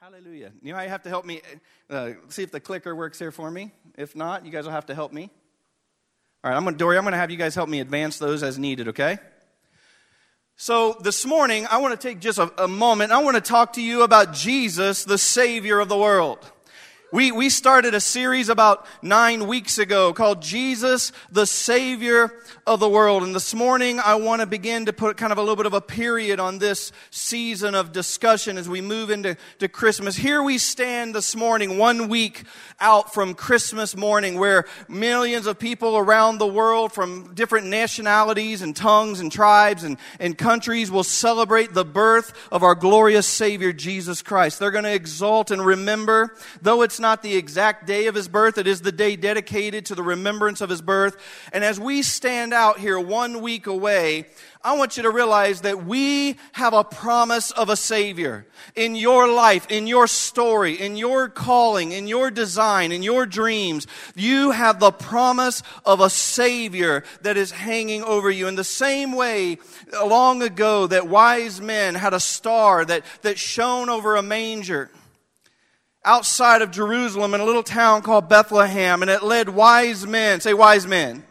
Hallelujah. You know, you have to help me uh, see if the clicker works here for me. If not, you guys will have to help me. All right, I'm going to, Dory, I'm going to have you guys help me advance those as needed, okay? So this morning, I want to take just a, a moment. I want to talk to you about Jesus, the Savior of the world. We, we started a series about nine weeks ago called Jesus, the Savior of the World. And this morning, I want to begin to put kind of a little bit of a period on this season of discussion as we move into to Christmas. Here we stand this morning, one week out from Christmas morning, where millions of people around the world from different nationalities and tongues and tribes and, and countries will celebrate the birth of our glorious Savior, Jesus Christ. They're going to exalt and remember, though it's not the exact day of his birth, it is the day dedicated to the remembrance of his birth. And as we stand out here one week away, I want you to realize that we have a promise of a Savior in your life, in your story, in your calling, in your design, in your dreams. You have the promise of a Savior that is hanging over you. In the same way, long ago, that wise men had a star that, that shone over a manger outside of Jerusalem in a little town called Bethlehem, and it led wise men, say wise men,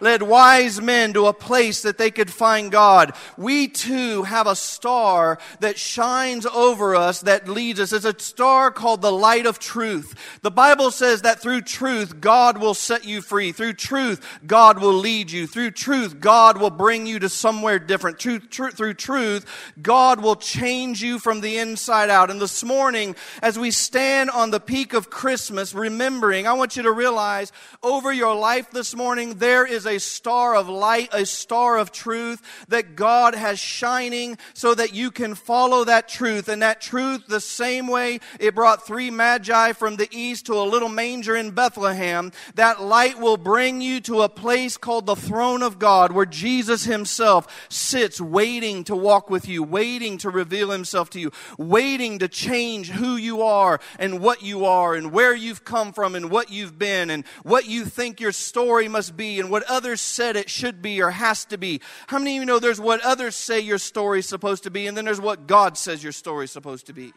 led wise men to a place that they could find God. We too have a star that shines over us that leads us. It's a star called the light of truth. The Bible says that through truth, God will set you free. Through truth, God will lead you. Through truth, God will bring you to somewhere different. Through, through truth, God will change you from the inside out. And this morning, as we stand on the peak of Christmas, remembering, I want you to realize over your life this morning, there is a star of light, a star of truth that God has shining so that you can follow that truth. And that truth, the same way it brought three magi from the east to a little manger in Bethlehem, that light will bring you to a place called the throne of God where Jesus himself sits waiting to walk with you, waiting to reveal himself to you, waiting to change who you are and what you are and where you've come from and what you've been and what you think your story must be and what others said it should be or has to be. How many of you know there's what others say your story's supposed to be, and then there's what God says your story's supposed to be?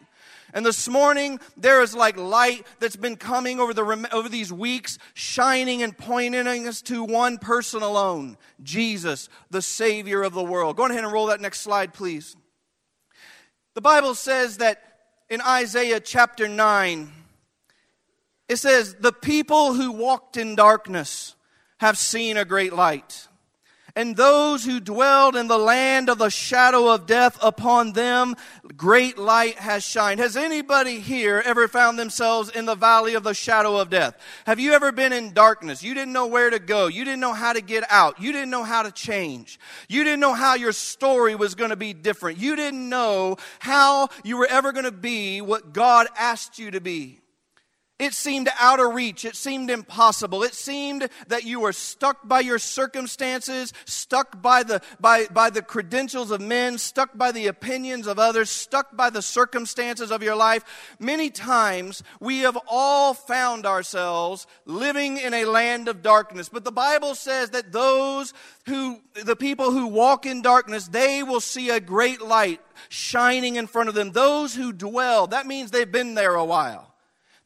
And this morning, there is like light that's been coming over, the, over these weeks, shining and pointing us to one person alone Jesus, the Savior of the world. Go ahead and roll that next slide, please. The Bible says that in Isaiah chapter 9, it says, The people who walked in darkness have seen a great light. And those who dwelled in the land of the shadow of death, upon them great light has shined. Has anybody here ever found themselves in the valley of the shadow of death? Have you ever been in darkness? You didn't know where to go. You didn't know how to get out. You didn't know how to change. You didn't know how your story was going to be different. You didn't know how you were ever going to be what God asked you to be. It seemed out of reach. It seemed impossible. It seemed that you were stuck by your circumstances, stuck by the, by, by the credentials of men, stuck by the opinions of others, stuck by the circumstances of your life. Many times we have all found ourselves living in a land of darkness. But the Bible says that those who, the people who walk in darkness, they will see a great light shining in front of them. Those who dwell, that means they've been there a while.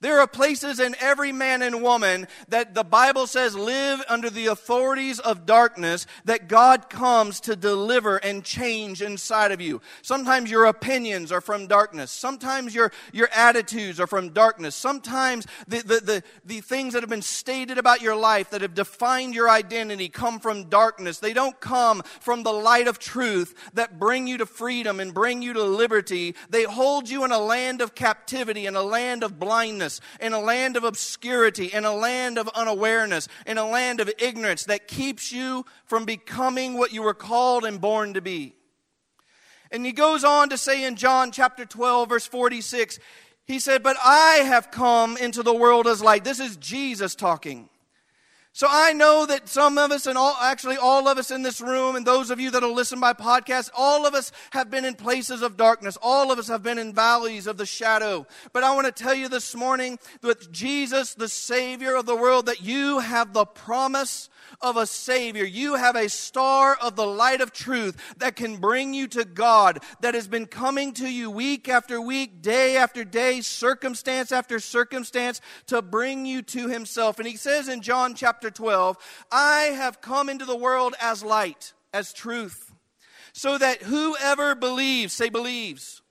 There are places in every man and woman that the Bible says live under the authorities of darkness that God comes to deliver and change inside of you. Sometimes your opinions are from darkness. Sometimes your, your attitudes are from darkness. Sometimes the, the, the, the things that have been stated about your life that have defined your identity come from darkness. They don't come from the light of truth that bring you to freedom and bring you to liberty. They hold you in a land of captivity, and a land of blindness in a land of obscurity, in a land of unawareness, in a land of ignorance that keeps you from becoming what you were called and born to be. And he goes on to say in John chapter 12, verse 46, he said, But I have come into the world as light. This is Jesus talking. So I know that some of us, and all, actually all of us in this room, and those of you that'll listen by podcast, all of us have been in places of darkness. All of us have been in valleys of the shadow. But I want to tell you this morning that Jesus, the Savior of the world, that you have the promise of a Savior. You have a star of the light of truth that can bring you to God, that has been coming to you week after week, day after day, circumstance after circumstance to bring you to Himself. And He says in John chapter 12, I have come into the world as light, as truth, so that whoever believes, say believes,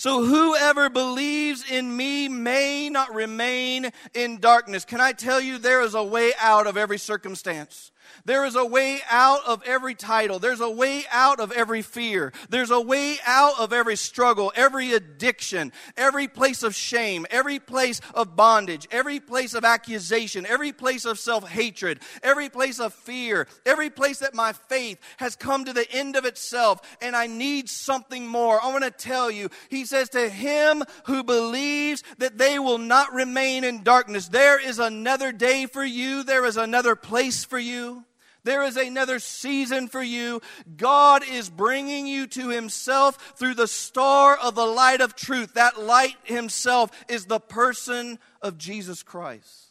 so whoever believes in me may not remain in darkness. Can I tell you there is a way out of every circumstance? There is a way out of every title. There's a way out of every fear. There's a way out of every struggle, every addiction, every place of shame, every place of bondage, every place of accusation, every place of self hatred, every place of fear, every place that my faith has come to the end of itself and I need something more. I want to tell you, he says, to him who believes that they will not remain in darkness, there is another day for you, there is another place for you. There is another season for you. God is bringing you to Himself through the star of the light of truth. That light Himself is the person of Jesus Christ.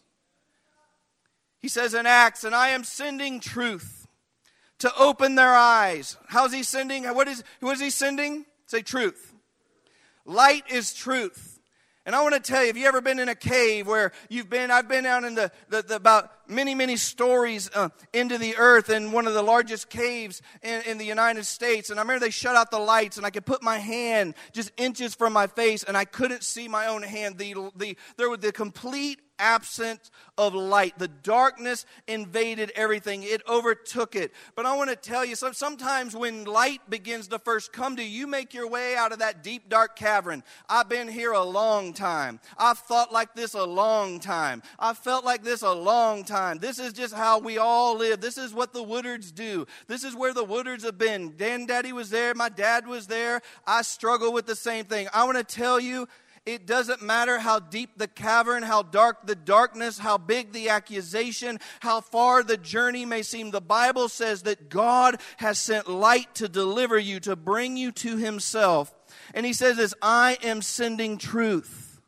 He says in Acts, and I am sending truth to open their eyes. How's He sending? What is, what is He sending? Say truth. Light is truth. And I want to tell you, have you ever been in a cave where you've been? I've been out in the, the, the about many, many stories uh, into the earth in one of the largest caves in, in the United States. And I remember they shut out the lights, and I could put my hand just inches from my face, and I couldn't see my own hand. The, the, there was the complete absence of light. The darkness invaded everything, it overtook it. But I want to tell you, sometimes when light begins to first come to you, you make your way out of that deep, dark cavern. I've been here a long time. I've thought like this a long time. I've felt like this a long time. This is just how we all live. This is what the Woodards do. This is where the Woodards have been. Dan Daddy was there. My dad was there. I struggle with the same thing. I want to tell you, it doesn't matter how deep the cavern, how dark the darkness, how big the accusation, how far the journey may seem. The Bible says that God has sent light to deliver you, to bring you to Himself. And He says this I am sending truth.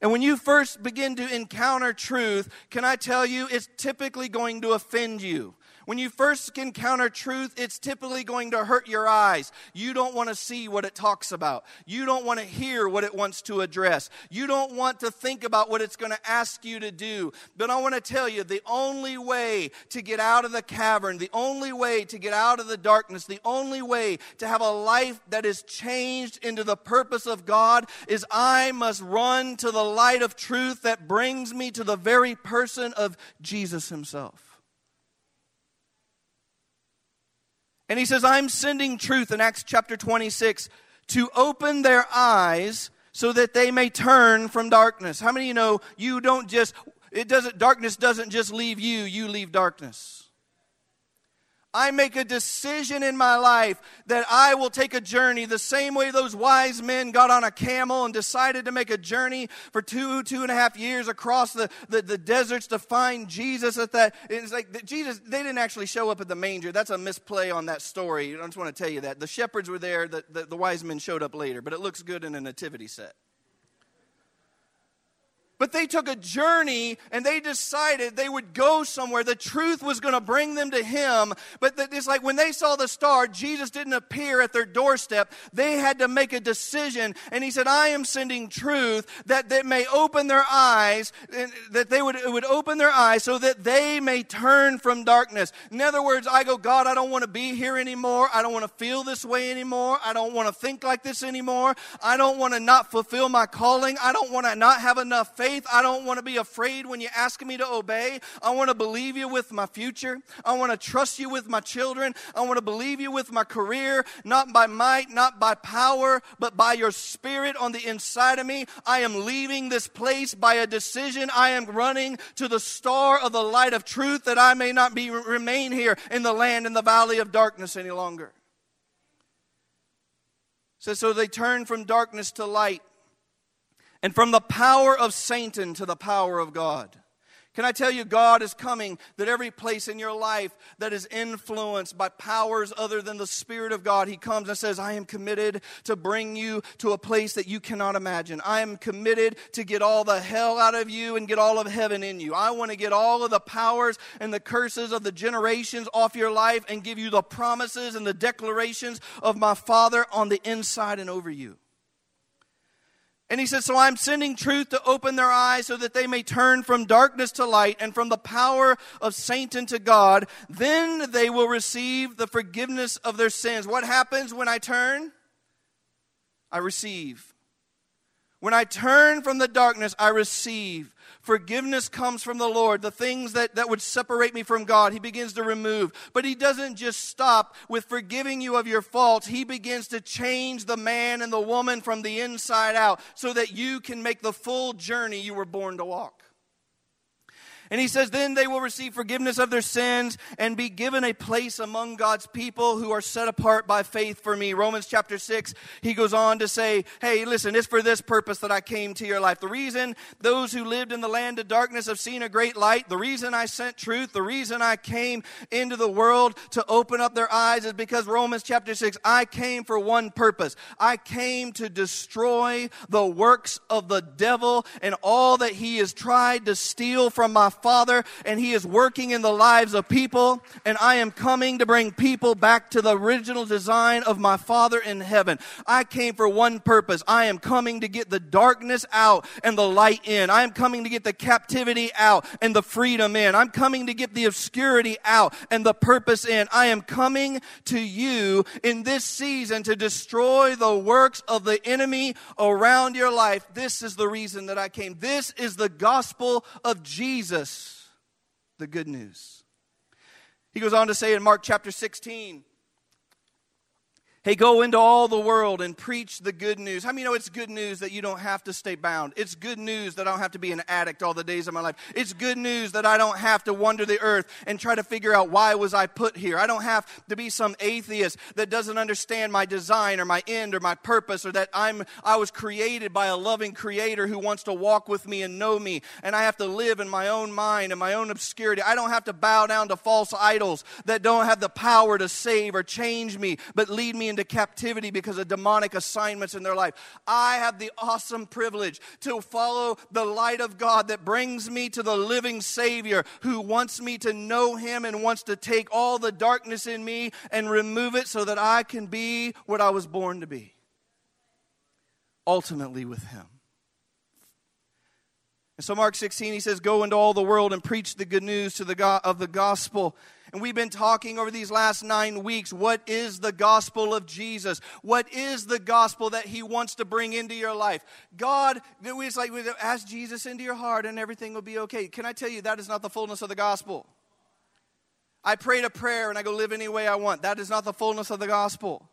And when you first begin to encounter truth, can I tell you, it's typically going to offend you. When you first encounter truth, it's typically going to hurt your eyes. You don't want to see what it talks about. You don't want to hear what it wants to address. You don't want to think about what it's going to ask you to do. But I want to tell you the only way to get out of the cavern, the only way to get out of the darkness, the only way to have a life that is changed into the purpose of God is I must run to the light of truth that brings me to the very person of Jesus Himself. And he says, I'm sending truth in Acts chapter 26 to open their eyes so that they may turn from darkness. How many of you know you don't just, it doesn't, darkness doesn't just leave you, you leave darkness. I make a decision in my life that I will take a journey the same way those wise men got on a camel and decided to make a journey for two, two and a half years across the, the, the deserts to find Jesus at that. It's like Jesus, they didn't actually show up at the manger. That's a misplay on that story. I just want to tell you that. The shepherds were there, the, the, the wise men showed up later, but it looks good in a nativity set. But they took a journey and they decided they would go somewhere. The truth was going to bring them to Him. But it's like when they saw the star, Jesus didn't appear at their doorstep. They had to make a decision. And He said, I am sending truth that, that may open their eyes, that they would, it would open their eyes so that they may turn from darkness. In other words, I go, God, I don't want to be here anymore. I don't want to feel this way anymore. I don't want to think like this anymore. I don't want to not fulfill my calling. I don't want to not have enough faith faith. I don't want to be afraid when you ask me to obey. I want to believe you with my future. I want to trust you with my children. I want to believe you with my career, not by might, not by power, but by your spirit on the inside of me. I am leaving this place by a decision. I am running to the star of the light of truth that I may not be remain here in the land in the valley of darkness any longer. So, so they turn from darkness to light and from the power of Satan to the power of God. Can I tell you, God is coming, that every place in your life that is influenced by powers other than the Spirit of God, He comes and says, I am committed to bring you to a place that you cannot imagine. I am committed to get all the hell out of you and get all of heaven in you. I want to get all of the powers and the curses of the generations off your life and give you the promises and the declarations of my Father on the inside and over you. And he says, So I'm sending truth to open their eyes so that they may turn from darkness to light and from the power of Satan to God. Then they will receive the forgiveness of their sins. What happens when I turn? I receive. When I turn from the darkness, I receive. Forgiveness comes from the Lord. The things that, that would separate me from God, He begins to remove. But He doesn't just stop with forgiving you of your faults. He begins to change the man and the woman from the inside out so that you can make the full journey you were born to walk. And he says, Then they will receive forgiveness of their sins and be given a place among God's people who are set apart by faith for me. Romans chapter 6, he goes on to say, Hey, listen, it's for this purpose that I came to your life. The reason those who lived in the land of darkness have seen a great light, the reason I sent truth, the reason I came into the world to open up their eyes is because Romans chapter 6, I came for one purpose. I came to destroy the works of the devil and all that he has tried to steal from my Father, and He is working in the lives of people, and I am coming to bring people back to the original design of my Father in heaven. I came for one purpose. I am coming to get the darkness out and the light in. I am coming to get the captivity out and the freedom in. I'm coming to get the obscurity out and the purpose in. I am coming to you in this season to destroy the works of the enemy around your life. This is the reason that I came. This is the gospel of Jesus the good news. He goes on to say in Mark chapter 16, Hey, go into all the world and preach the good news. How many know it's good news that you don't have to stay bound? It's good news that I don't have to be an addict all the days of my life. It's good news that I don't have to wander the earth and try to figure out why was I put here. I don't have to be some atheist that doesn't understand my design or my end or my purpose or that I'm I was created by a loving creator who wants to walk with me and know me and I have to live in my own mind and my own obscurity. I don't have to bow down to false idols that don't have the power to save or change me but lead me into captivity because of demonic assignments in their life. I have the awesome privilege to follow the light of God that brings me to the living Savior who wants me to know Him and wants to take all the darkness in me and remove it so that I can be what I was born to be. Ultimately, with Him. And so, Mark 16, he says, Go into all the world and preach the good news to the go- of the gospel and we've been talking over these last nine weeks what is the gospel of Jesus? What is the gospel that He wants to bring into your life? God, it's like we ask Jesus into your heart and everything will be okay. Can I tell you that is not the fullness of the gospel? I prayed a prayer and I go live any way I want. That is not the fullness of the gospel.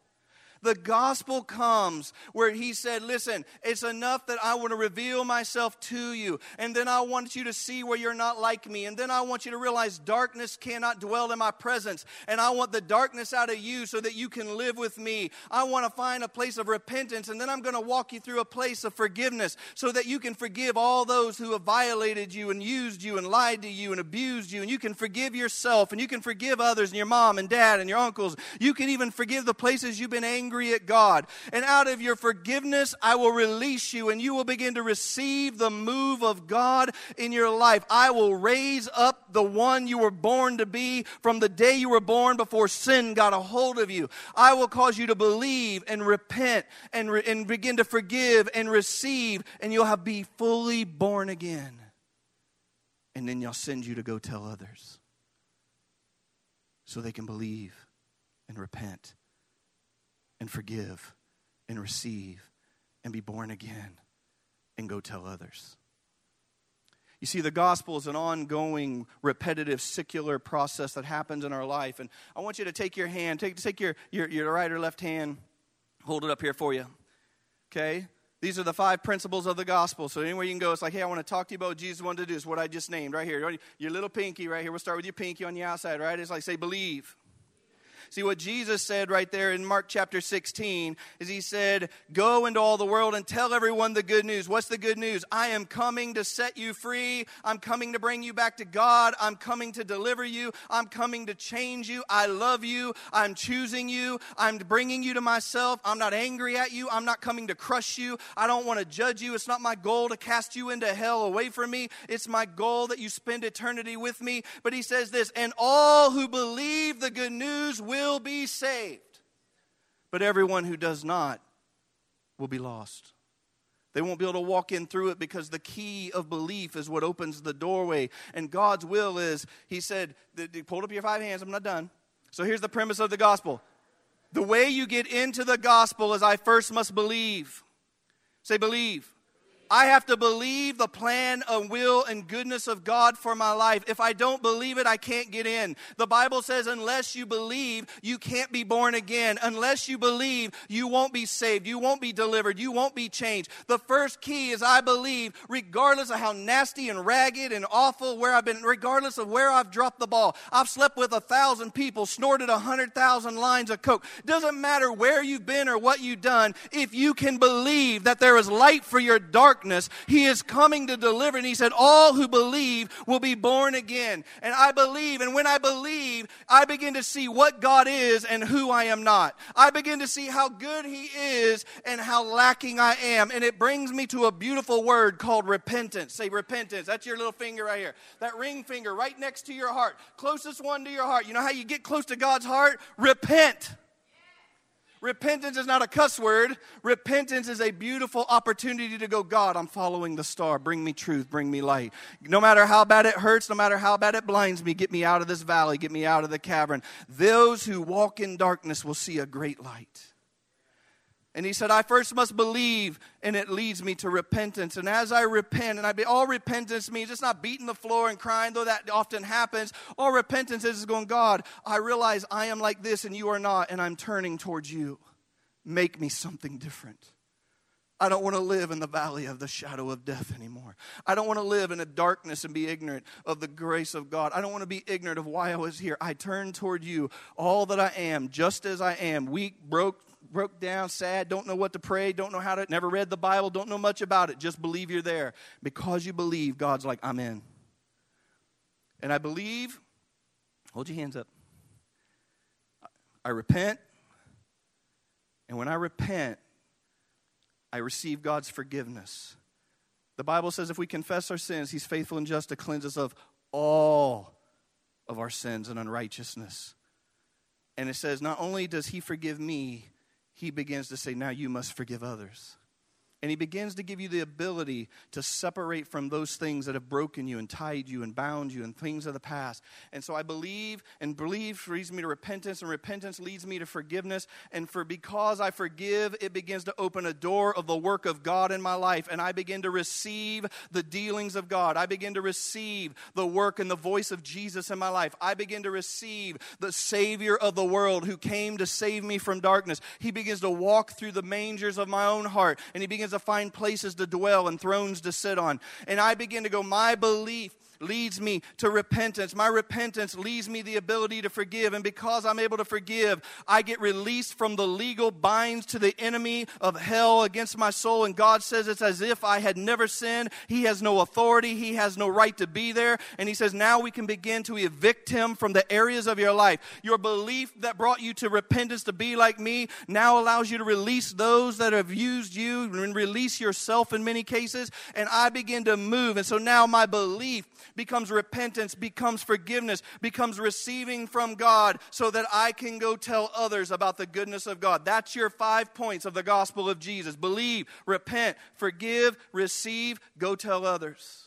The gospel comes where he said, Listen, it's enough that I want to reveal myself to you. And then I want you to see where you're not like me. And then I want you to realize darkness cannot dwell in my presence. And I want the darkness out of you so that you can live with me. I want to find a place of repentance. And then I'm going to walk you through a place of forgiveness so that you can forgive all those who have violated you and used you and lied to you and abused you. And you can forgive yourself and you can forgive others and your mom and dad and your uncles. You can even forgive the places you've been angry angry at God. And out of your forgiveness, I will release you, and you will begin to receive the move of God in your life. I will raise up the one you were born to be from the day you were born before sin got a hold of you. I will cause you to believe and repent and, re- and begin to forgive and receive, and you'll have be fully born again. And then I'll send you to go tell others so they can believe and repent and forgive and receive and be born again and go tell others. You see, the gospel is an ongoing, repetitive, secular process that happens in our life. And I want you to take your hand, take, take your, your, your right or left hand, hold it up here for you. Okay? These are the five principles of the gospel. So anywhere you can go, it's like, hey, I want to talk to you about what Jesus wanted to do. It's what I just named right here. Your little pinky right here. We'll start with your pinky on the outside, right? It's like, say, believe. See, what Jesus said right there in Mark chapter 16 is He said, Go into all the world and tell everyone the good news. What's the good news? I am coming to set you free. I'm coming to bring you back to God. I'm coming to deliver you. I'm coming to change you. I love you. I'm choosing you. I'm bringing you to myself. I'm not angry at you. I'm not coming to crush you. I don't want to judge you. It's not my goal to cast you into hell away from me. It's my goal that you spend eternity with me. But He says this, and all who believe the good news will be saved. But everyone who does not will be lost. They won't be able to walk in through it because the key of belief is what opens the doorway. And God's will is, He said, Hold up your five hands, I'm not done. So here's the premise of the gospel the way you get into the gospel is I first must believe. Say, believe. I have to believe the plan and will and goodness of God for my life. If I don't believe it, I can't get in. The Bible says, unless you believe, you can't be born again. Unless you believe, you won't be saved. You won't be delivered. You won't be changed. The first key is I believe, regardless of how nasty and ragged and awful where I've been, regardless of where I've dropped the ball. I've slept with a thousand people, snorted a hundred thousand lines of coke. Doesn't matter where you've been or what you've done. If you can believe that there is light for your dark darkness. He is coming to deliver. And he said, All who believe will be born again. And I believe. And when I believe, I begin to see what God is and who I am not. I begin to see how good He is and how lacking I am. And it brings me to a beautiful word called repentance. Say repentance. That's your little finger right here. That ring finger right next to your heart. Closest one to your heart. You know how you get close to God's heart? Repent. Repentance is not a cuss word. Repentance is a beautiful opportunity to go, God, I'm following the star. Bring me truth. Bring me light. No matter how bad it hurts, no matter how bad it blinds me, get me out of this valley, get me out of the cavern. Those who walk in darkness will see a great light. And he said, I first must believe, and it leads me to repentance. And as I repent, and I be all repentance means it's not beating the floor and crying, though that often happens. All repentance is going, God, I realize I am like this and you are not, and I'm turning towards you. Make me something different. I don't want to live in the valley of the shadow of death anymore. I don't want to live in a darkness and be ignorant of the grace of God. I don't want to be ignorant of why I was here. I turn toward you, all that I am, just as I am, weak, broke, broke down, sad, don't know what to pray, don't know how to, never read the Bible, don't know much about it. Just believe you're there. Because you believe, God's like, I'm in. And I believe, hold your hands up. I repent. And when I repent, I receive God's forgiveness. The Bible says if we confess our sins, He's faithful and just to cleanse us of all of our sins and unrighteousness. And it says, not only does He forgive me, he begins to say, Now you must forgive others. And he begins to give you the ability to separate from those things that have broken you and tied you and bound you and things of the past. And so I believe, and believe leads me to repentance, and repentance leads me to forgiveness. And for because I forgive, it begins to open a door of the work of God in my life. And I begin to receive the dealings of God. I begin to receive the work and the voice of Jesus in my life. I begin to receive the Savior of the world who came to save me from darkness. He begins to walk through the mangers of my own heart, and he begins to find places to dwell and thrones to sit on. And I begin to go, my belief leads me to repentance. My repentance leads me the ability to forgive. And because I'm able to forgive, I get released from the legal binds to the enemy of hell against my soul. And God says it's as if I had never sinned. He has no authority, He has no right to be there. And He says, now we can begin to evict Him from the areas of your life. Your belief that brought you to repentance to be like me now allows you to release those that have used you and release yourself in many cases. And I begin to move. And so now my belief becomes repentance, becomes forgiveness, becomes receiving from God so that I can go tell others about the goodness of God. That's your five points of the gospel of Jesus believe, repent, forgive, receive, go tell others.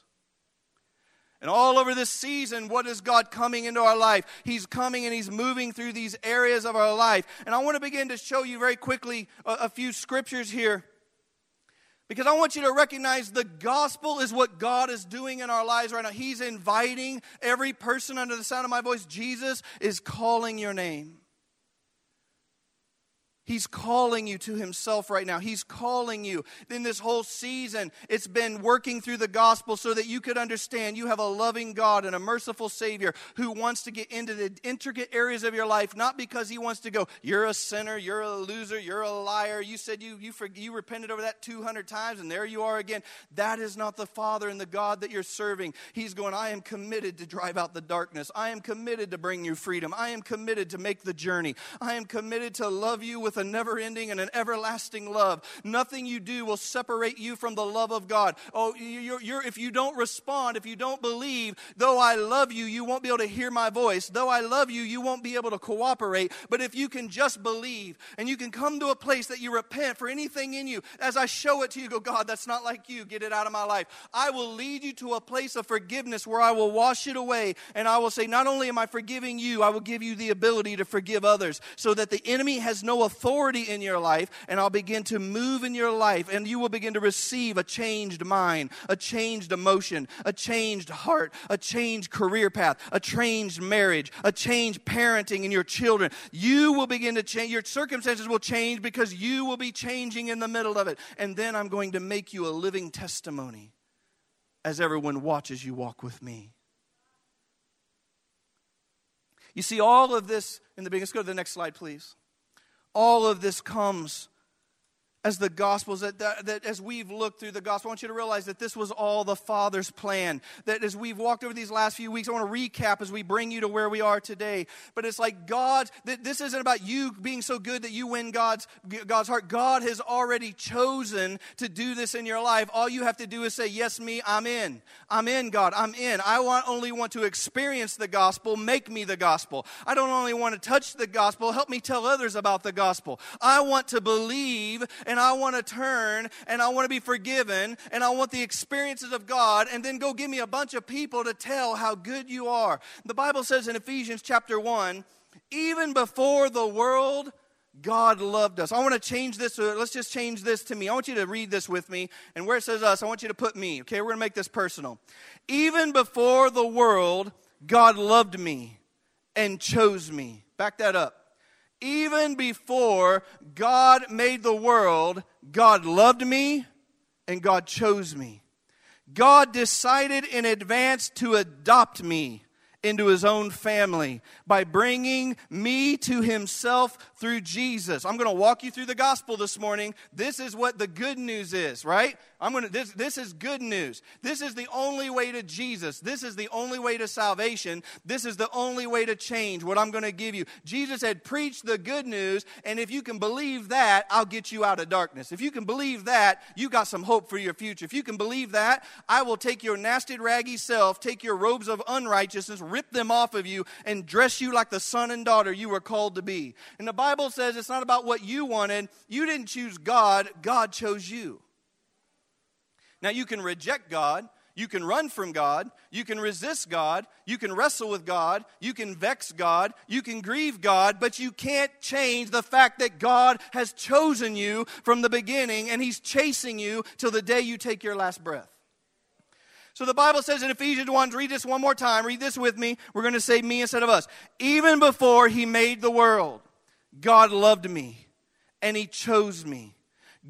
And all over this season, what is God coming into our life? He's coming and He's moving through these areas of our life. And I want to begin to show you very quickly a, a few scriptures here because I want you to recognize the gospel is what God is doing in our lives right now. He's inviting every person under the sound of my voice. Jesus is calling your name. He's calling you to Himself right now. He's calling you. In this whole season, it's been working through the gospel so that you could understand you have a loving God and a merciful Savior who wants to get into the intricate areas of your life, not because He wants to go, you're a sinner, you're a loser, you're a liar. You said you, you, you repented over that 200 times, and there you are again. That is not the Father and the God that you're serving. He's going, I am committed to drive out the darkness. I am committed to bring you freedom. I am committed to make the journey. I am committed to love you with with a never ending and an everlasting love. Nothing you do will separate you from the love of God. Oh, you're, you're, if you don't respond, if you don't believe, though I love you, you won't be able to hear my voice. Though I love you, you won't be able to cooperate. But if you can just believe and you can come to a place that you repent for anything in you, as I show it to you, go, God, that's not like you. Get it out of my life. I will lead you to a place of forgiveness where I will wash it away and I will say, not only am I forgiving you, I will give you the ability to forgive others so that the enemy has no authority authority in your life, and I'll begin to move in your life, and you will begin to receive a changed mind, a changed emotion, a changed heart, a changed career path, a changed marriage, a changed parenting in your children. You will begin to change. Your circumstances will change because you will be changing in the middle of it. And then I'm going to make you a living testimony as everyone watches you walk with me. You see, all of this in the beginning. Go to the next slide, please all of this comes as the Gospels, that, that, that, as we've looked through the Gospel, I want you to realize that this was all the Father's plan. That as we've walked over these last few weeks, I want to recap as we bring you to where we are today. But it's like God, that this isn't about you being so good that you win God's, God's heart. God has already chosen to do this in your life. All you have to do is say, Yes, me, I'm in. I'm in, God, I'm in. I want, only want to experience the gospel, make me the gospel. I don't only want to touch the gospel, help me tell others about the gospel. I want to believe and and I want to turn and I want to be forgiven and I want the experiences of God and then go give me a bunch of people to tell how good you are. The Bible says in Ephesians chapter 1, even before the world, God loved us. I want to change this. Uh, let's just change this to me. I want you to read this with me. And where it says us, I want you to put me. Okay, we're going to make this personal. Even before the world, God loved me and chose me. Back that up even before God made the world, God loved me and God chose me. God decided in advance to adopt me into his own family by bringing me to himself through Jesus. I'm going to walk you through the gospel this morning. This is what the good news is, right? I'm going to this this is good news. This is the only way to Jesus. This is the only way to salvation. This is the only way to change what I'm going to give you. Jesus had preached the good news, and if you can believe that, I'll get you out of darkness. If you can believe that, you got some hope for your future. If you can believe that, I will take your nasty raggy self, take your robes of unrighteousness, rip them off of you and dress you like the son and daughter you were called to be. And the Bible says it's not about what you wanted. You didn't choose God, God chose you. Now, you can reject God. You can run from God. You can resist God. You can wrestle with God. You can vex God. You can grieve God, but you can't change the fact that God has chosen you from the beginning and He's chasing you till the day you take your last breath. So the Bible says in Ephesians 1, read this one more time. Read this with me. We're going to say me instead of us. Even before He made the world, God loved me and He chose me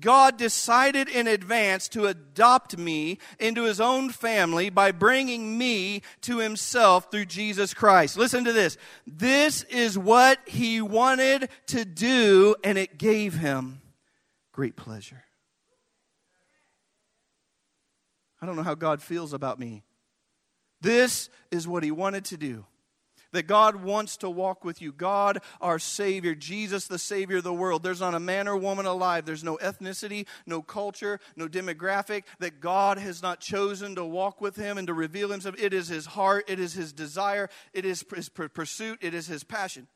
God decided in advance to adopt me into his own family by bringing me to himself through Jesus Christ. Listen to this. This is what he wanted to do, and it gave him great pleasure. I don't know how God feels about me. This is what he wanted to do that God wants to walk with you. God, our Savior, Jesus, the Savior of the world. There's not a man or woman alive, there's no ethnicity, no culture, no demographic that God has not chosen to walk with Him and to reveal Himself. It is His heart, it is His desire, it is His pursuit, it is His passion.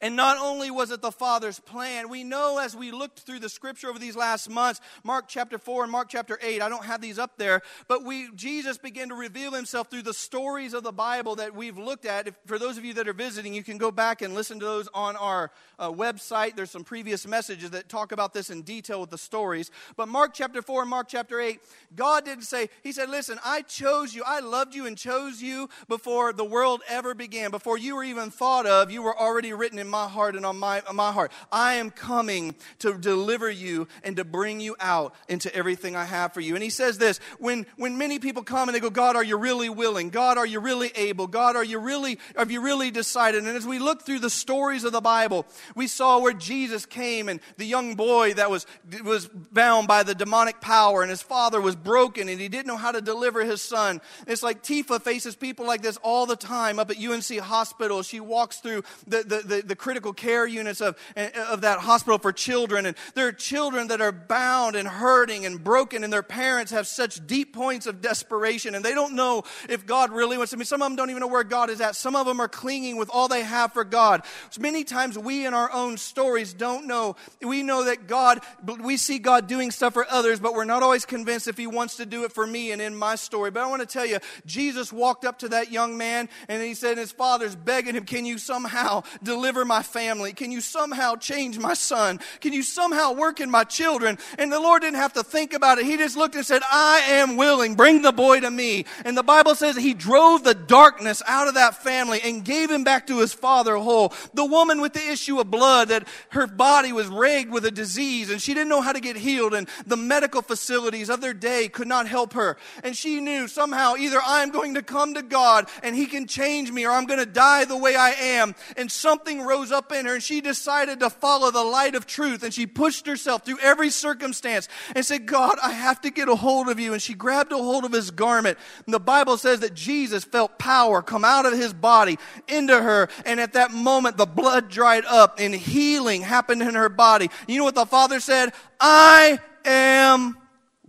And not only was it the Father's plan, we know as we looked through the scripture over these last months, Mark chapter 4 and Mark chapter 8, I don't have these up there, but we Jesus began to reveal himself through the stories of the Bible that we've looked at. If, for those of you that are visiting, you can go back and listen to those on our uh, website. There's some previous messages that talk about this in detail with the stories. But Mark chapter 4 and Mark chapter 8, God didn't say, He said, Listen, I chose you, I loved you and chose you before the world ever began, before you were even thought of, you were already written in my heart and on my, on my heart. I am coming to deliver you and to bring you out into everything I have for you. And he says this when, when many people come and they go, God, are you really willing? God, are you really able? God, are you really, have you really decided? And as we look through the stories of the Bible, we saw where Jesus came and the young boy that was, was bound by the demonic power and his father was broken and he didn't know how to deliver his son. It's like Tifa faces people like this all the time up at UNC Hospital. She walks through the, the, the, the critical care units of, eh, of that hospital for children. And there are children that are bound and hurting and broken, and their parents have such deep points of desperation, and they don't know if God really wants. I mean, some of them don't even know where God is at. Some of them are clinging with all they have for God. So many times we in our own stories don't know. We know that God, we see God doing stuff for others, but we're not always convinced if He wants to do it for me and in my story. But I want to tell you, Jesus walked up to that young man and he said, his father's begging him, Can you somehow deliver my family? Can you somehow change my son? Can you somehow work in my children? And the Lord didn't have to think about it. He just looked and said, I am willing. Bring the boy to me. And the Bible says he drove the darkness out of that family and gave him back to his father whole. The woman with the issue of blood, that her body was ragged with a disease and she didn't know how to get healed, and the medical facilities of their day could not help her. And she knew somehow either I'm going to come to God and he can change me or I'm going to die the way I am. And something rose up in her and she decided to follow the light of truth and she pushed herself through every circumstance and said, God, I have to get a hold of you. And she grabbed a hold of his garment. And the Bible says that Jesus felt power come out of his body into her. And at that moment, the blood dried up and healing happened in her body. You know what the Father said? I am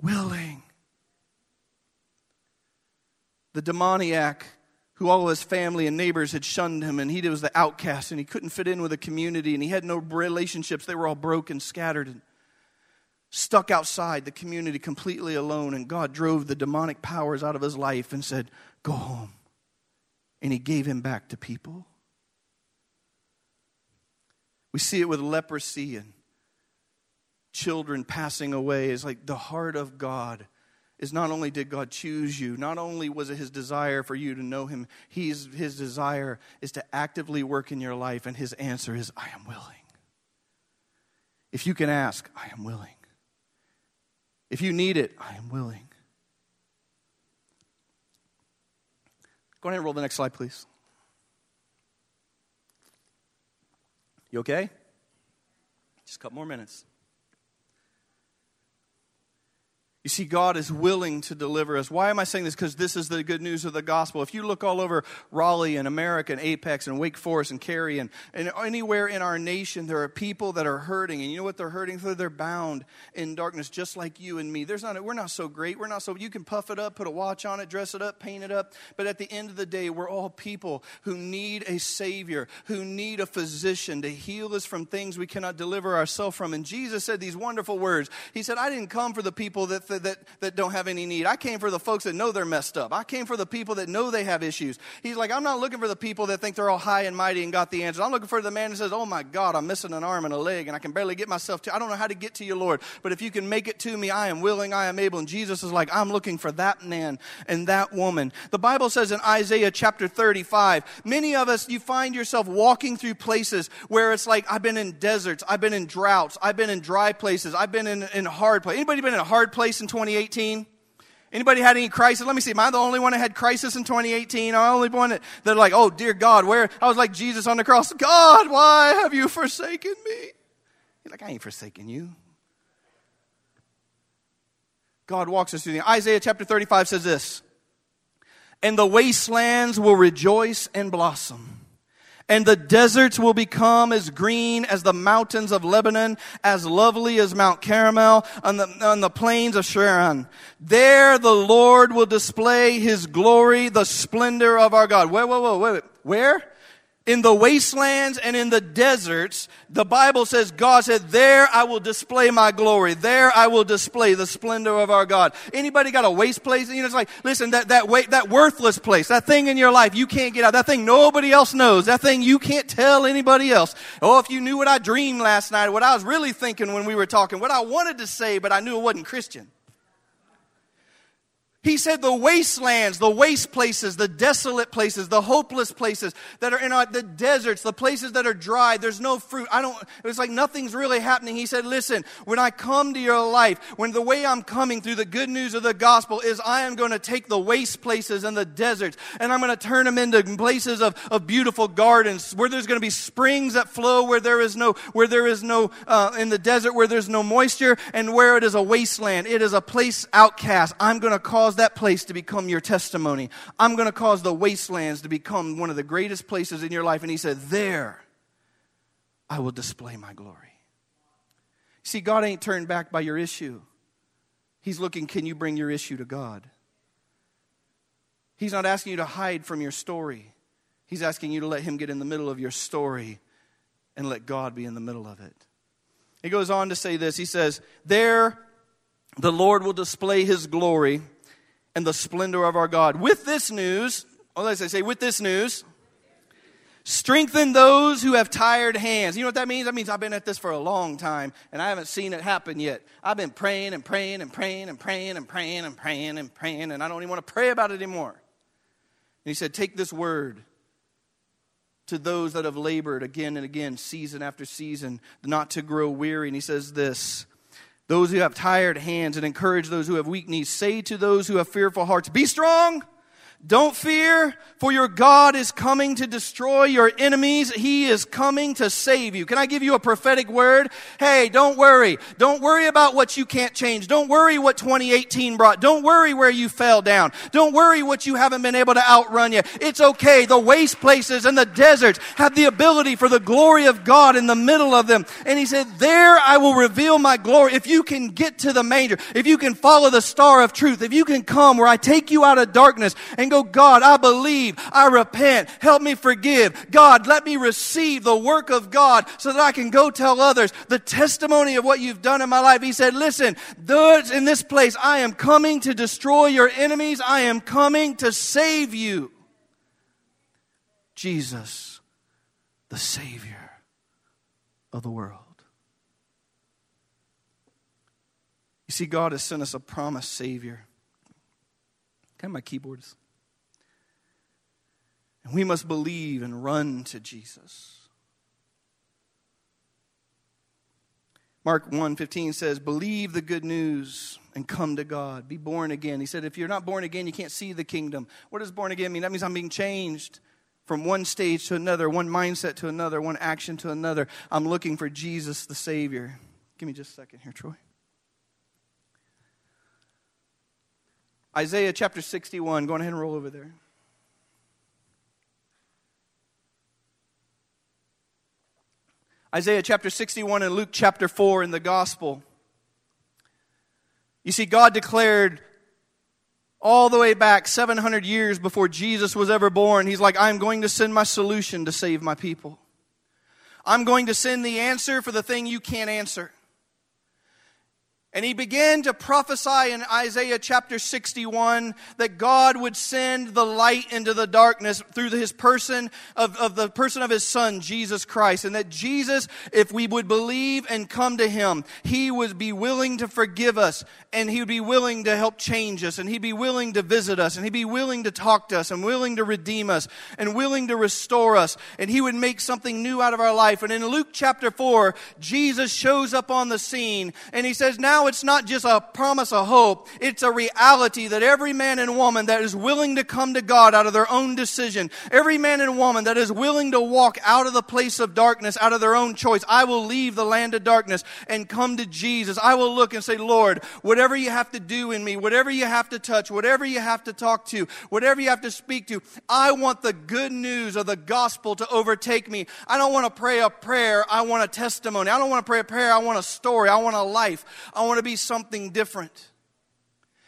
willing. The demoniac who all of his family and neighbors had shunned him, and he was the outcast, and he couldn't fit in with the community, and he had no relationships. They were all broken, scattered, and stuck outside the community completely alone. And God drove the demonic powers out of his life and said, Go home. And he gave him back to people. We see it with leprosy and children passing away. It's like the heart of God is not only did God choose you, not only was it his desire for you to know him, he's, his desire is to actively work in your life, and his answer is, I am willing. If you can ask, I am willing. If you need it, I am willing. Go ahead and roll the next slide, please. You okay? Just a couple more minutes. You see, God is willing to deliver us. Why am I saying this? Because this is the good news of the gospel. If you look all over Raleigh and America and Apex and Wake Forest and Cary and, and anywhere in our nation, there are people that are hurting. And you know what they're hurting for? They're bound in darkness, just like you and me. There's not, we're not so great. We're not so, you can puff it up, put a watch on it, dress it up, paint it up. But at the end of the day, we're all people who need a Savior, who need a physician to heal us from things we cannot deliver ourselves from. And Jesus said these wonderful words. He said, I didn't come for the people that that, that don't have any need. I came for the folks that know they're messed up. I came for the people that know they have issues. He's like, I'm not looking for the people that think they're all high and mighty and got the answers. I'm looking for the man that says, Oh my God, I'm missing an arm and a leg and I can barely get myself to, I don't know how to get to you, Lord. But if you can make it to me, I am willing, I am able. And Jesus is like, I'm looking for that man and that woman. The Bible says in Isaiah chapter 35, many of us, you find yourself walking through places where it's like, I've been in deserts, I've been in droughts, I've been in dry places, I've been in, in hard places. Anybody been in a hard in 2018? Anybody had any crisis? Let me see. Am I the only one that had crisis in 2018? I'm the only one that, that like, oh dear God, where? I was like Jesus on the cross. God, why have you forsaken me? Like, I ain't forsaken you. God walks us through the Isaiah chapter 35 says this. And the wastelands will rejoice and blossom and the deserts will become as green as the mountains of Lebanon, as lovely as Mount Carmel on the, on the plains of Sharon. There the Lord will display his glory, the splendor of our God. Wait, wait, wait, wait. Where? In the wastelands and in the deserts, the Bible says God said, there I will display my glory. There I will display the splendor of our God. Anybody got a waste place? You know, it's like, listen, that, that, that worthless place, that thing in your life you can't get out, that thing nobody else knows, that thing you can't tell anybody else. Oh, if you knew what I dreamed last night, what I was really thinking when we were talking, what I wanted to say, but I knew it wasn't Christian. He said the wastelands, the waste places, the desolate places, the hopeless places that are in our, the deserts, the places that are dry, there's no fruit. I don't, it's like nothing's really happening. He said, listen, when I come to your life, when the way I'm coming through the good news of the gospel is I am going to take the waste places and the deserts and I'm going to turn them into places of, of beautiful gardens where there's going to be springs that flow where there is no, where there is no, uh, in the desert where there's no moisture and where it is a wasteland. It is a place outcast. I'm going to cause that place to become your testimony. I'm going to cause the wastelands to become one of the greatest places in your life. And he said, There I will display my glory. See, God ain't turned back by your issue. He's looking, can you bring your issue to God? He's not asking you to hide from your story. He's asking you to let Him get in the middle of your story and let God be in the middle of it. He goes on to say this He says, There the Lord will display His glory and the splendor of our God. With this news, well, let's say, with this news, strengthen those who have tired hands. You know what that means? That means I've been at this for a long time and I haven't seen it happen yet. I've been praying and praying and praying and praying and praying and praying and praying, and I don't even want to pray about it anymore. And he said, Take this word to those that have labored again and again, season after season, not to grow weary. And he says this those who have tired hands and encourage those who have weak knees. Say to those who have fearful hearts, Be strong don't fear, for your God is coming to destroy your enemies. He is coming to save you. Can I give you a prophetic word? Hey, don't worry. Don't worry about what you can't change. Don't worry what 2018 brought. Don't worry where you fell down. Don't worry what you haven't been able to outrun yet. It's okay. The waste places and the deserts have the ability for the glory of God in the middle of them. And he said, there I will reveal my glory. If you can get to the manger, if you can follow the star of truth, if you can come where I take you out of darkness and go, God, I believe, I repent, help me forgive. God, let me receive the work of God so that I can go tell others the testimony of what you've done in my life. He said, listen, those in this place, I am coming to destroy your enemies. I am coming to save you. Jesus, the Savior of the world. You see, God has sent us a promised Savior. Can my keyboards? And we must believe and run to Jesus. Mark 1:15 says, "Believe the good news and come to God. Be born again." He said, "If you're not born again, you can't see the kingdom." What does born again mean? That means I'm being changed from one stage to another, one mindset to another, one action to another. I'm looking for Jesus the Savior. Give me just a second here, Troy. Isaiah chapter 61. Go ahead and roll over there. Isaiah chapter 61 and Luke chapter 4 in the gospel. You see, God declared all the way back 700 years before Jesus was ever born, He's like, I'm going to send my solution to save my people. I'm going to send the answer for the thing you can't answer. And he began to prophesy in Isaiah chapter 61 that God would send the light into the darkness through his person of, of the person of his son, Jesus Christ. And that Jesus, if we would believe and come to him, he would be willing to forgive us and he would be willing to help change us and he'd be willing to visit us and he'd be willing to talk to us and willing to redeem us and willing to restore us and he would make something new out of our life. And in Luke chapter 4, Jesus shows up on the scene and he says, now now it's not just a promise of hope, it's a reality that every man and woman that is willing to come to God out of their own decision, every man and woman that is willing to walk out of the place of darkness, out of their own choice, I will leave the land of darkness and come to Jesus. I will look and say, Lord, whatever you have to do in me, whatever you have to touch, whatever you have to talk to, whatever you have to speak to, I want the good news of the gospel to overtake me. I don't want to pray a prayer, I want a testimony. I don't want to pray a prayer, I want a story, I want a life. I want to be something different.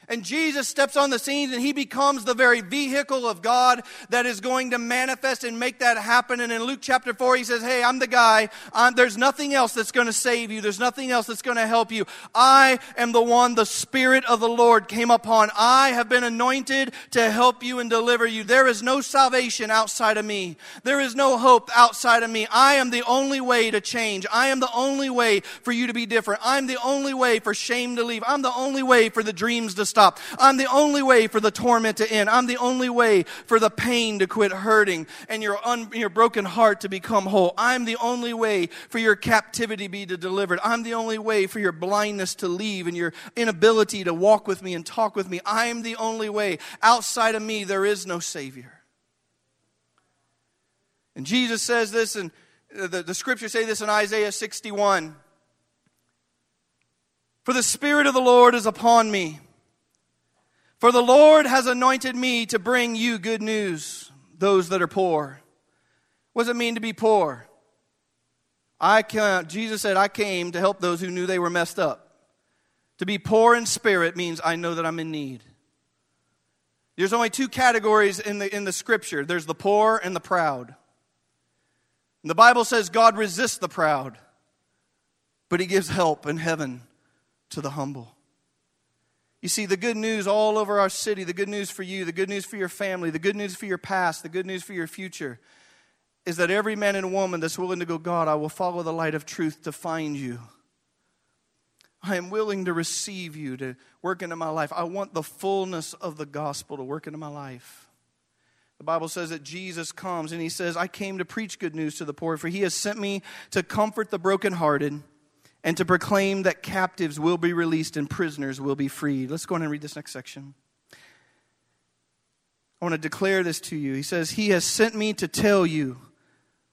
And Jesus steps on the scene and he becomes the very vehicle of God that is going to manifest and make that happen. And in Luke chapter 4, he says, Hey, I'm the guy. I'm, there's nothing else that's going to save you. There's nothing else that's going to help you. I am the one the Spirit of the Lord came upon. I have been anointed to help you and deliver you. There is no salvation outside of me. There is no hope outside of me. I am the only way to change. I am the only way for you to be different. I'm the only way for shame to leave. I'm the only way for the dreams to stop. I'm the only way for the torment to end. I'm the only way for the pain to quit hurting and your, un, your broken heart to become whole. I'm the only way for your captivity to be delivered. I'm the only way for your blindness to leave and your inability to walk with me and talk with me. I'm the only way. Outside of me, there is no Savior. And Jesus says this, and the, the scriptures say this in Isaiah 61. For the Spirit of the Lord is upon me. For the Lord has anointed me to bring you good news, those that are poor. What does it mean to be poor? I can, Jesus said, I came to help those who knew they were messed up. To be poor in spirit means I know that I'm in need. There's only two categories in the, in the scripture there's the poor and the proud. And the Bible says God resists the proud, but he gives help in heaven to the humble. You see, the good news all over our city, the good news for you, the good news for your family, the good news for your past, the good news for your future is that every man and woman that's willing to go, God, I will follow the light of truth to find you. I am willing to receive you to work into my life. I want the fullness of the gospel to work into my life. The Bible says that Jesus comes and he says, I came to preach good news to the poor, for he has sent me to comfort the brokenhearted and to proclaim that captives will be released and prisoners will be freed. Let's go on and read this next section. I want to declare this to you. He says, He has sent me to tell you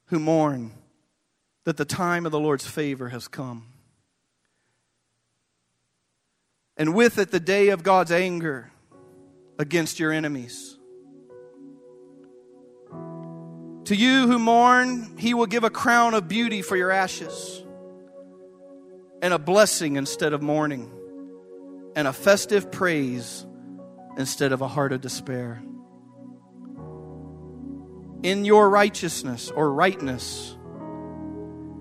who mourn that the time of the Lord's favor has come. And with it, the day of God's anger against your enemies. To you who mourn, he will give a crown of beauty for your ashes, and a blessing instead of mourning, and a festive praise instead of a heart of despair. In your righteousness or rightness,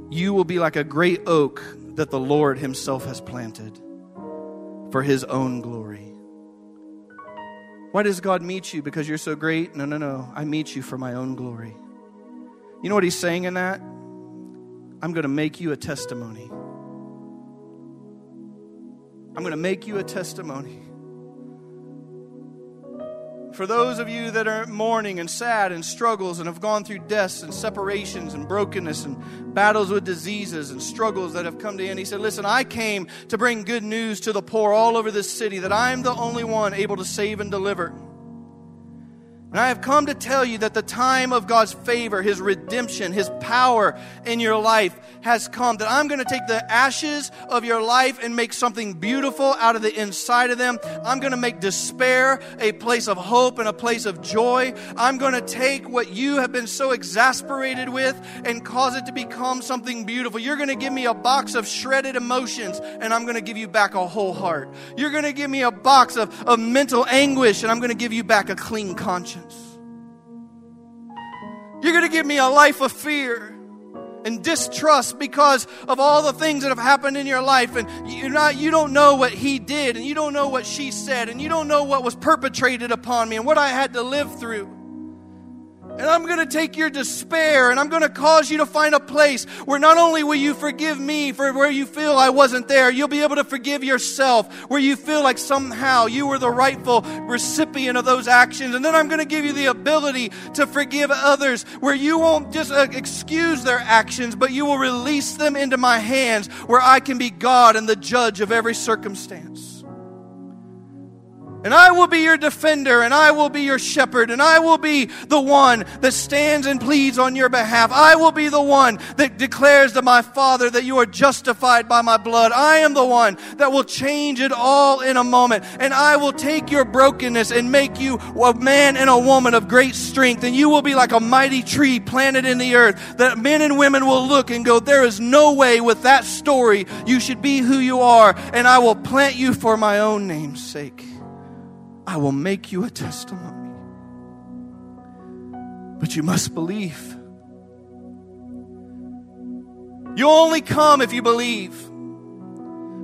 you will be like a great oak that the Lord Himself has planted for His own glory. Why does God meet you? Because you're so great? No, no, no. I meet you for my own glory. You know what he's saying in that? I'm going to make you a testimony. I'm going to make you a testimony. For those of you that are mourning and sad and struggles and have gone through deaths and separations and brokenness and battles with diseases and struggles that have come to end, he said, Listen, I came to bring good news to the poor all over this city that I'm the only one able to save and deliver. And I have come to tell you that the time of God's favor, His redemption, His power in your life has come. That I'm going to take the ashes of your life and make something beautiful out of the inside of them. I'm going to make despair a place of hope and a place of joy. I'm going to take what you have been so exasperated with and cause it to become something beautiful. You're going to give me a box of shredded emotions and I'm going to give you back a whole heart. You're going to give me a box of, of mental anguish and I'm going to give you back a clean conscience. You're going to give me a life of fear and distrust because of all the things that have happened in your life and you're not you don't know what he did and you don't know what she said and you don't know what was perpetrated upon me and what I had to live through. And I'm going to take your despair and I'm going to cause you to find a place where not only will you forgive me for where you feel I wasn't there, you'll be able to forgive yourself where you feel like somehow you were the rightful recipient of those actions. And then I'm going to give you the ability to forgive others where you won't just uh, excuse their actions, but you will release them into my hands where I can be God and the judge of every circumstance. And I will be your defender, and I will be your shepherd, and I will be the one that stands and pleads on your behalf. I will be the one that declares to my Father that you are justified by my blood. I am the one that will change it all in a moment. And I will take your brokenness and make you a man and a woman of great strength. And you will be like a mighty tree planted in the earth that men and women will look and go, There is no way with that story you should be who you are. And I will plant you for my own name's sake. I will make you a testimony. But you must believe. You only come if you believe.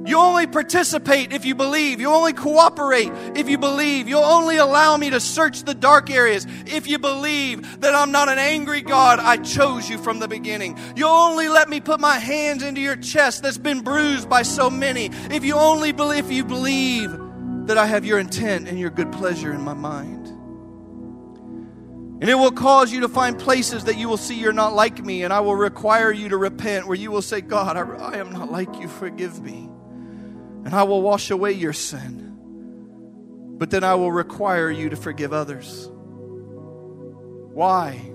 You only participate if you believe. You only cooperate if you believe. You'll only allow me to search the dark areas if you believe that I'm not an angry God. I chose you from the beginning. You'll only let me put my hands into your chest that's been bruised by so many. If you only believe, if you believe that I have your intent and your good pleasure in my mind. And it will cause you to find places that you will see you're not like me, and I will require you to repent, where you will say, God, I, I am not like you, forgive me. And I will wash away your sin. But then I will require you to forgive others. Why?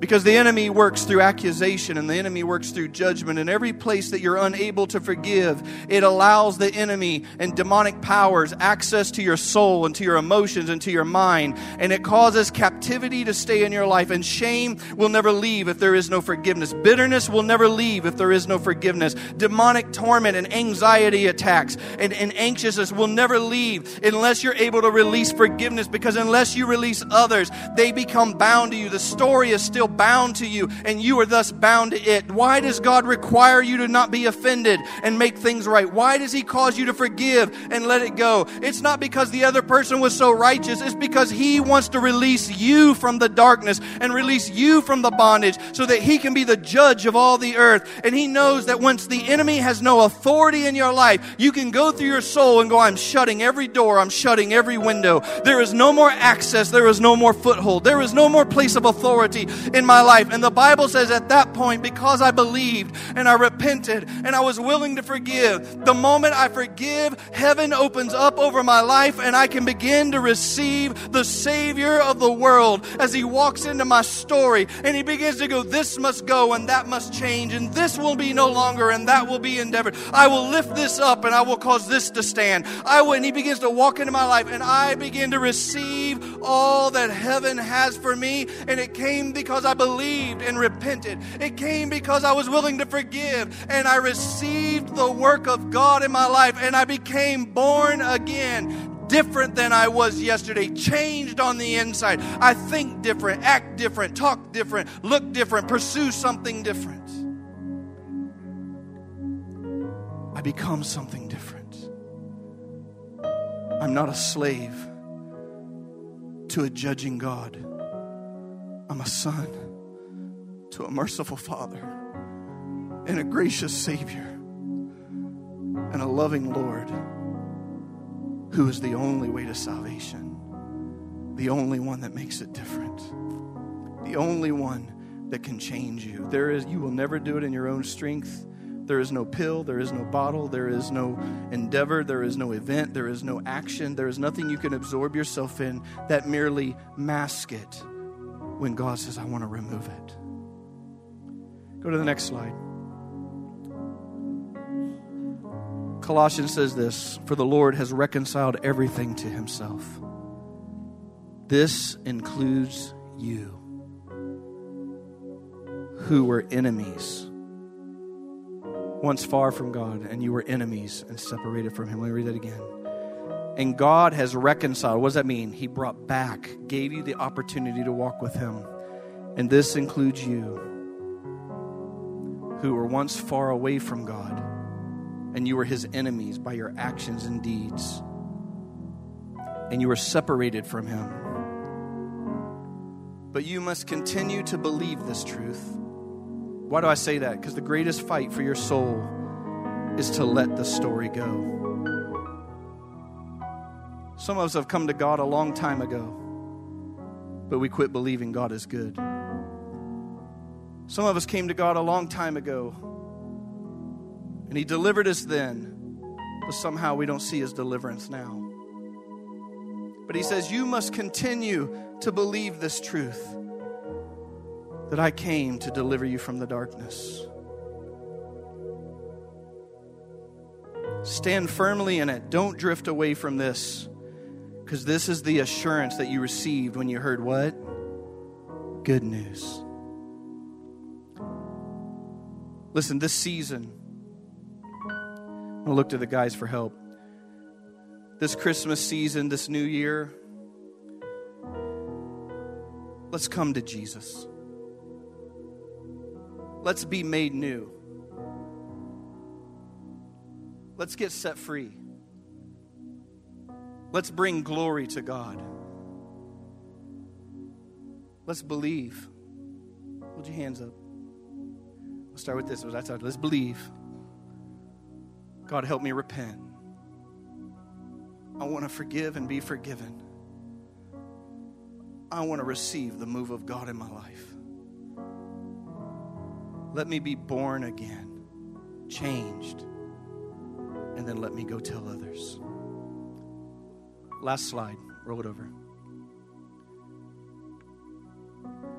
Because the enemy works through accusation and the enemy works through judgment. And every place that you're unable to forgive, it allows the enemy and demonic powers access to your soul and to your emotions and to your mind. And it causes captivity to stay in your life. And shame will never leave if there is no forgiveness. Bitterness will never leave if there is no forgiveness. Demonic torment and anxiety attacks and, and anxiousness will never leave unless you're able to release forgiveness. Because unless you release others, they become bound to you. The story is still bound to you, and you are thus bound to it. Why does God require you to not be offended and make things right? Why does He cause you to forgive and let it go? It's not because the other person was so righteous, it's because He wants to release you from the darkness and release you from the bondage so that He can be the judge of all the earth. And He knows that once the enemy has no authority in your life, you can go through your soul and go, I'm shutting every door, I'm shutting every window. There is no more access, there is no more foothold, there is no more place of authority in my life. And the Bible says at that point, because I believed and I repented and I was willing to forgive, the moment I forgive, heaven opens up over my life and I can begin to receive the Savior of the world as He walks into my story and He begins to go, This must go and that must change and this will be no longer and that will be endeavored. I will lift this up and I will cause this to stand. I will, and He begins to walk into my life and I begin to receive all that heaven has for me. And it came because I believed and repented. It came because I was willing to forgive and I received the work of God in my life and I became born again different than I was yesterday, changed on the inside. I think different, act different, talk different, look different, pursue something different. I become something different. I'm not a slave to a judging God, I'm a son to a merciful Father and a gracious Savior and a loving Lord who is the only way to salvation, the only one that makes it different, the only one that can change you. There is you will never do it in your own strength. There is no pill, there is no bottle, there is no endeavor, there is no event, there is no action, there is nothing you can absorb yourself in that merely mask it when God says, I want to remove it. Go to the next slide. Colossians says this For the Lord has reconciled everything to himself. This includes you, who were enemies, once far from God, and you were enemies and separated from Him. Let me read that again. And God has reconciled. What does that mean? He brought back, gave you the opportunity to walk with Him. And this includes you who were once far away from God, and you were his enemies by your actions and deeds, and you were separated from him. But you must continue to believe this truth. Why do I say that? Because the greatest fight for your soul is to let the story go. Some of us have come to God a long time ago, but we quit believing God is good. Some of us came to God a long time ago, and He delivered us then, but somehow we don't see His deliverance now. But He says, You must continue to believe this truth that I came to deliver you from the darkness. Stand firmly in it. Don't drift away from this. Because this is the assurance that you received when you heard what? Good news. Listen, this season, I'm going to look to the guys for help. This Christmas season, this new year, let's come to Jesus. Let's be made new. Let's get set free. Let's bring glory to God. Let's believe. Hold your hands up. We'll start with this. That's Let's believe. God, help me repent. I want to forgive and be forgiven. I want to receive the move of God in my life. Let me be born again, changed, and then let me go tell others. Last slide, roll it over.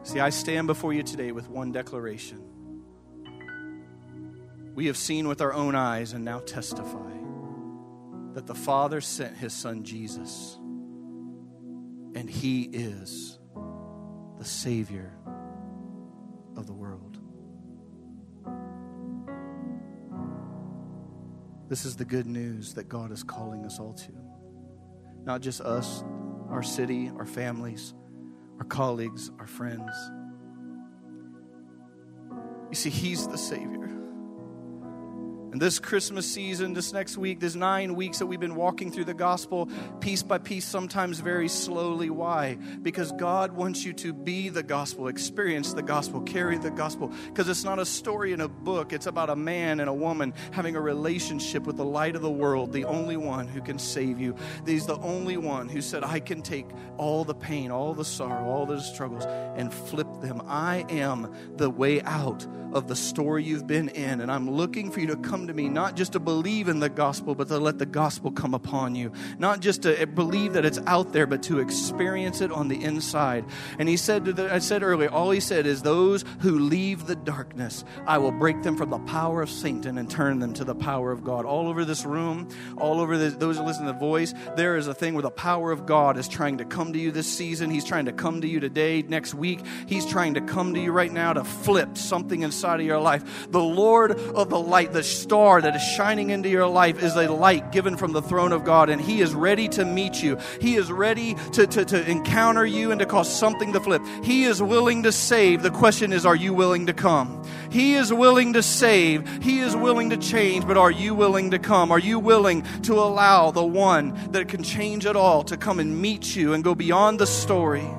See, I stand before you today with one declaration. We have seen with our own eyes and now testify that the Father sent his Son Jesus, and he is the Savior of the world. This is the good news that God is calling us all to. Not just us, our city, our families, our colleagues, our friends. You see, He's the Savior. And this Christmas season, this next week, this nine weeks that we've been walking through the gospel piece by piece, sometimes very slowly. Why? Because God wants you to be the gospel, experience the gospel, carry the gospel. Because it's not a story in a book, it's about a man and a woman having a relationship with the light of the world, the only one who can save you. He's the only one who said, I can take all the pain, all the sorrow, all the struggles, and flip them. I am the way out of the story you've been in, and I'm looking for you to come come to me, not just to believe in the gospel, but to let the gospel come upon you. Not just to believe that it's out there, but to experience it on the inside. And he said, to the, I said earlier, all he said is, Those who leave the darkness, I will break them from the power of Satan and turn them to the power of God. All over this room, all over those who listen to the voice, there is a thing where the power of God is trying to come to you this season. He's trying to come to you today, next week. He's trying to come to you right now to flip something inside of your life. The Lord of the light, the star that is shining into your life is a light given from the throne of God, and He is ready to meet you. He is ready to, to, to encounter you and to cause something to flip. He is willing to save. The question is, are you willing to come? He is willing to save. He is willing to change, but are you willing to come? Are you willing to allow the one that can change it all to come and meet you and go beyond the story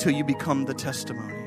till you become the testimony?